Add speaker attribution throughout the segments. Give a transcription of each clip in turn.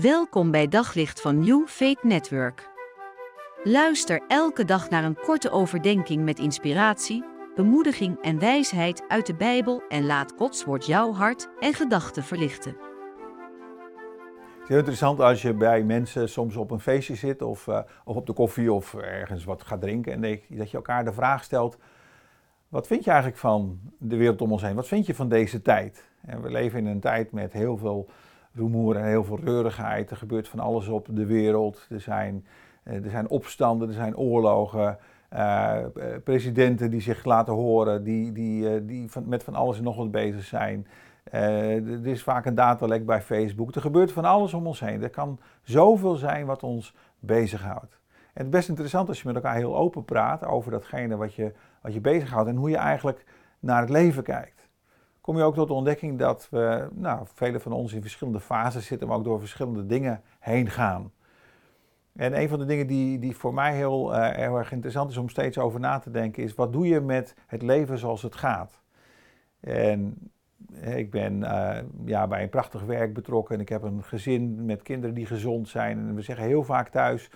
Speaker 1: Welkom bij Daglicht van New Faith Network. Luister elke dag naar een korte overdenking met inspiratie, bemoediging en wijsheid uit de Bijbel en laat Gods woord jouw hart en gedachten verlichten.
Speaker 2: Het is heel interessant als je bij mensen soms op een feestje zit of, uh, of op de koffie of ergens wat gaat drinken en dat je elkaar de vraag stelt: wat vind je eigenlijk van de wereld om ons heen? Wat vind je van deze tijd? En we leven in een tijd met heel veel rumoer en heel veel reurigheid. Er gebeurt van alles op de wereld. Er zijn, eh, er zijn opstanden, er zijn oorlogen. Uh, presidenten die zich laten horen, die, die, die met van alles en nog wat bezig zijn. er is vaak een datalek bij Facebook. Er gebeurt van alles om ons heen. Er kan zoveel zijn wat ons bezighoudt. En het is best interessant als je met elkaar heel open praat over datgene wat je, wat je bezighoudt en hoe je eigenlijk naar het leven kijkt kom je ook tot de ontdekking dat we, nou, velen van ons in verschillende fases zitten, maar ook door verschillende dingen heen gaan. En een van de dingen die, die voor mij heel, heel erg interessant is om steeds over na te denken, is wat doe je met het leven zoals het gaat? En ik ben uh, ja, bij een prachtig werk betrokken en ik heb een gezin met kinderen die gezond zijn. En we zeggen heel vaak thuis,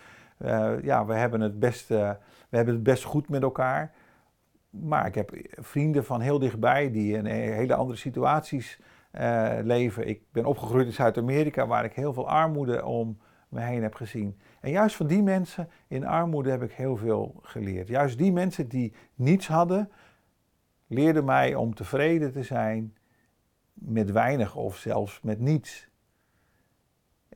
Speaker 2: ja, we hebben, het best, we hebben het best goed met elkaar. Maar ik heb vrienden van heel dichtbij die in hele andere situaties uh, leven. Ik ben opgegroeid in Zuid-Amerika, waar ik heel veel armoede om me heen heb gezien. En juist van die mensen in armoede heb ik heel veel geleerd. Juist die mensen die niets hadden, leerden mij om tevreden te zijn met weinig of zelfs met niets.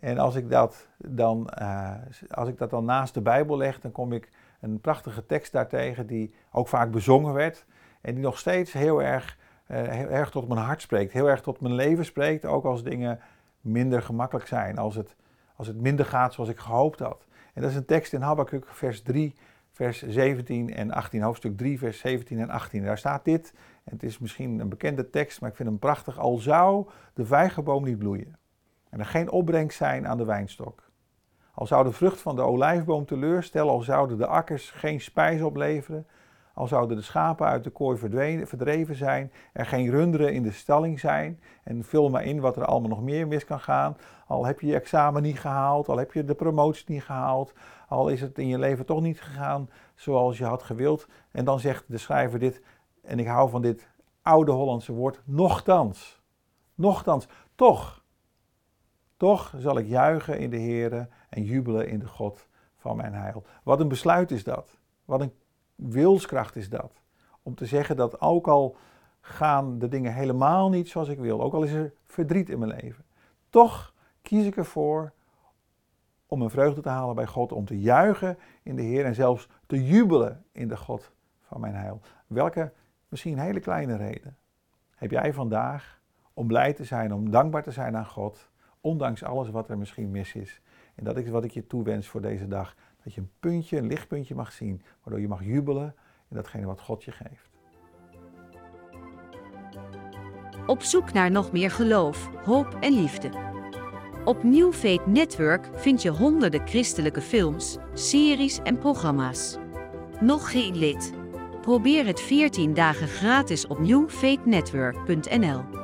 Speaker 2: En als ik dat dan, uh, als ik dat dan naast de Bijbel leg, dan kom ik een prachtige tekst daartegen die ook vaak bezongen werd. En die nog steeds heel erg, uh, heel erg tot mijn hart spreekt. Heel erg tot mijn leven spreekt. Ook als dingen minder gemakkelijk zijn. Als het, als het minder gaat zoals ik gehoopt had. En dat is een tekst in Habakkuk vers 3, vers 17 en 18. Hoofdstuk 3, vers 17 en 18. Daar staat dit. En het is misschien een bekende tekst, maar ik vind hem prachtig. Al zou de vijgenboom niet bloeien. En er geen opbrengst zijn aan de wijnstok. Al zou de vrucht van de olijfboom teleurstellen, al zouden de akkers geen spijs opleveren, al zouden de schapen uit de kooi verdreven zijn, er geen runderen in de stalling zijn, en vul maar in wat er allemaal nog meer mis kan gaan. Al heb je je examen niet gehaald, al heb je de promotie niet gehaald, al is het in je leven toch niet gegaan zoals je had gewild. En dan zegt de schrijver dit, en ik hou van dit oude Hollandse woord, nochtans. Nochtans, toch toch zal ik juichen in de Heer en jubelen in de God van mijn heil. Wat een besluit is dat. Wat een wilskracht is dat. Om te zeggen dat ook al gaan de dingen helemaal niet zoals ik wil, ook al is er verdriet in mijn leven, toch kies ik ervoor om een vreugde te halen bij God, om te juichen in de Heer en zelfs te jubelen in de God van mijn heil. Welke misschien hele kleine reden heb jij vandaag om blij te zijn, om dankbaar te zijn aan God? Ondanks alles wat er misschien mis is. En dat is wat ik je toewens voor deze dag. Dat je een puntje, een lichtpuntje mag zien, waardoor je mag jubelen in datgene wat God je geeft.
Speaker 1: Op zoek naar nog meer geloof, hoop en liefde. Op New Network vind je honderden christelijke films, series en programma's. Nog geen lid? Probeer het 14 dagen gratis op newfaithnetwork.nl.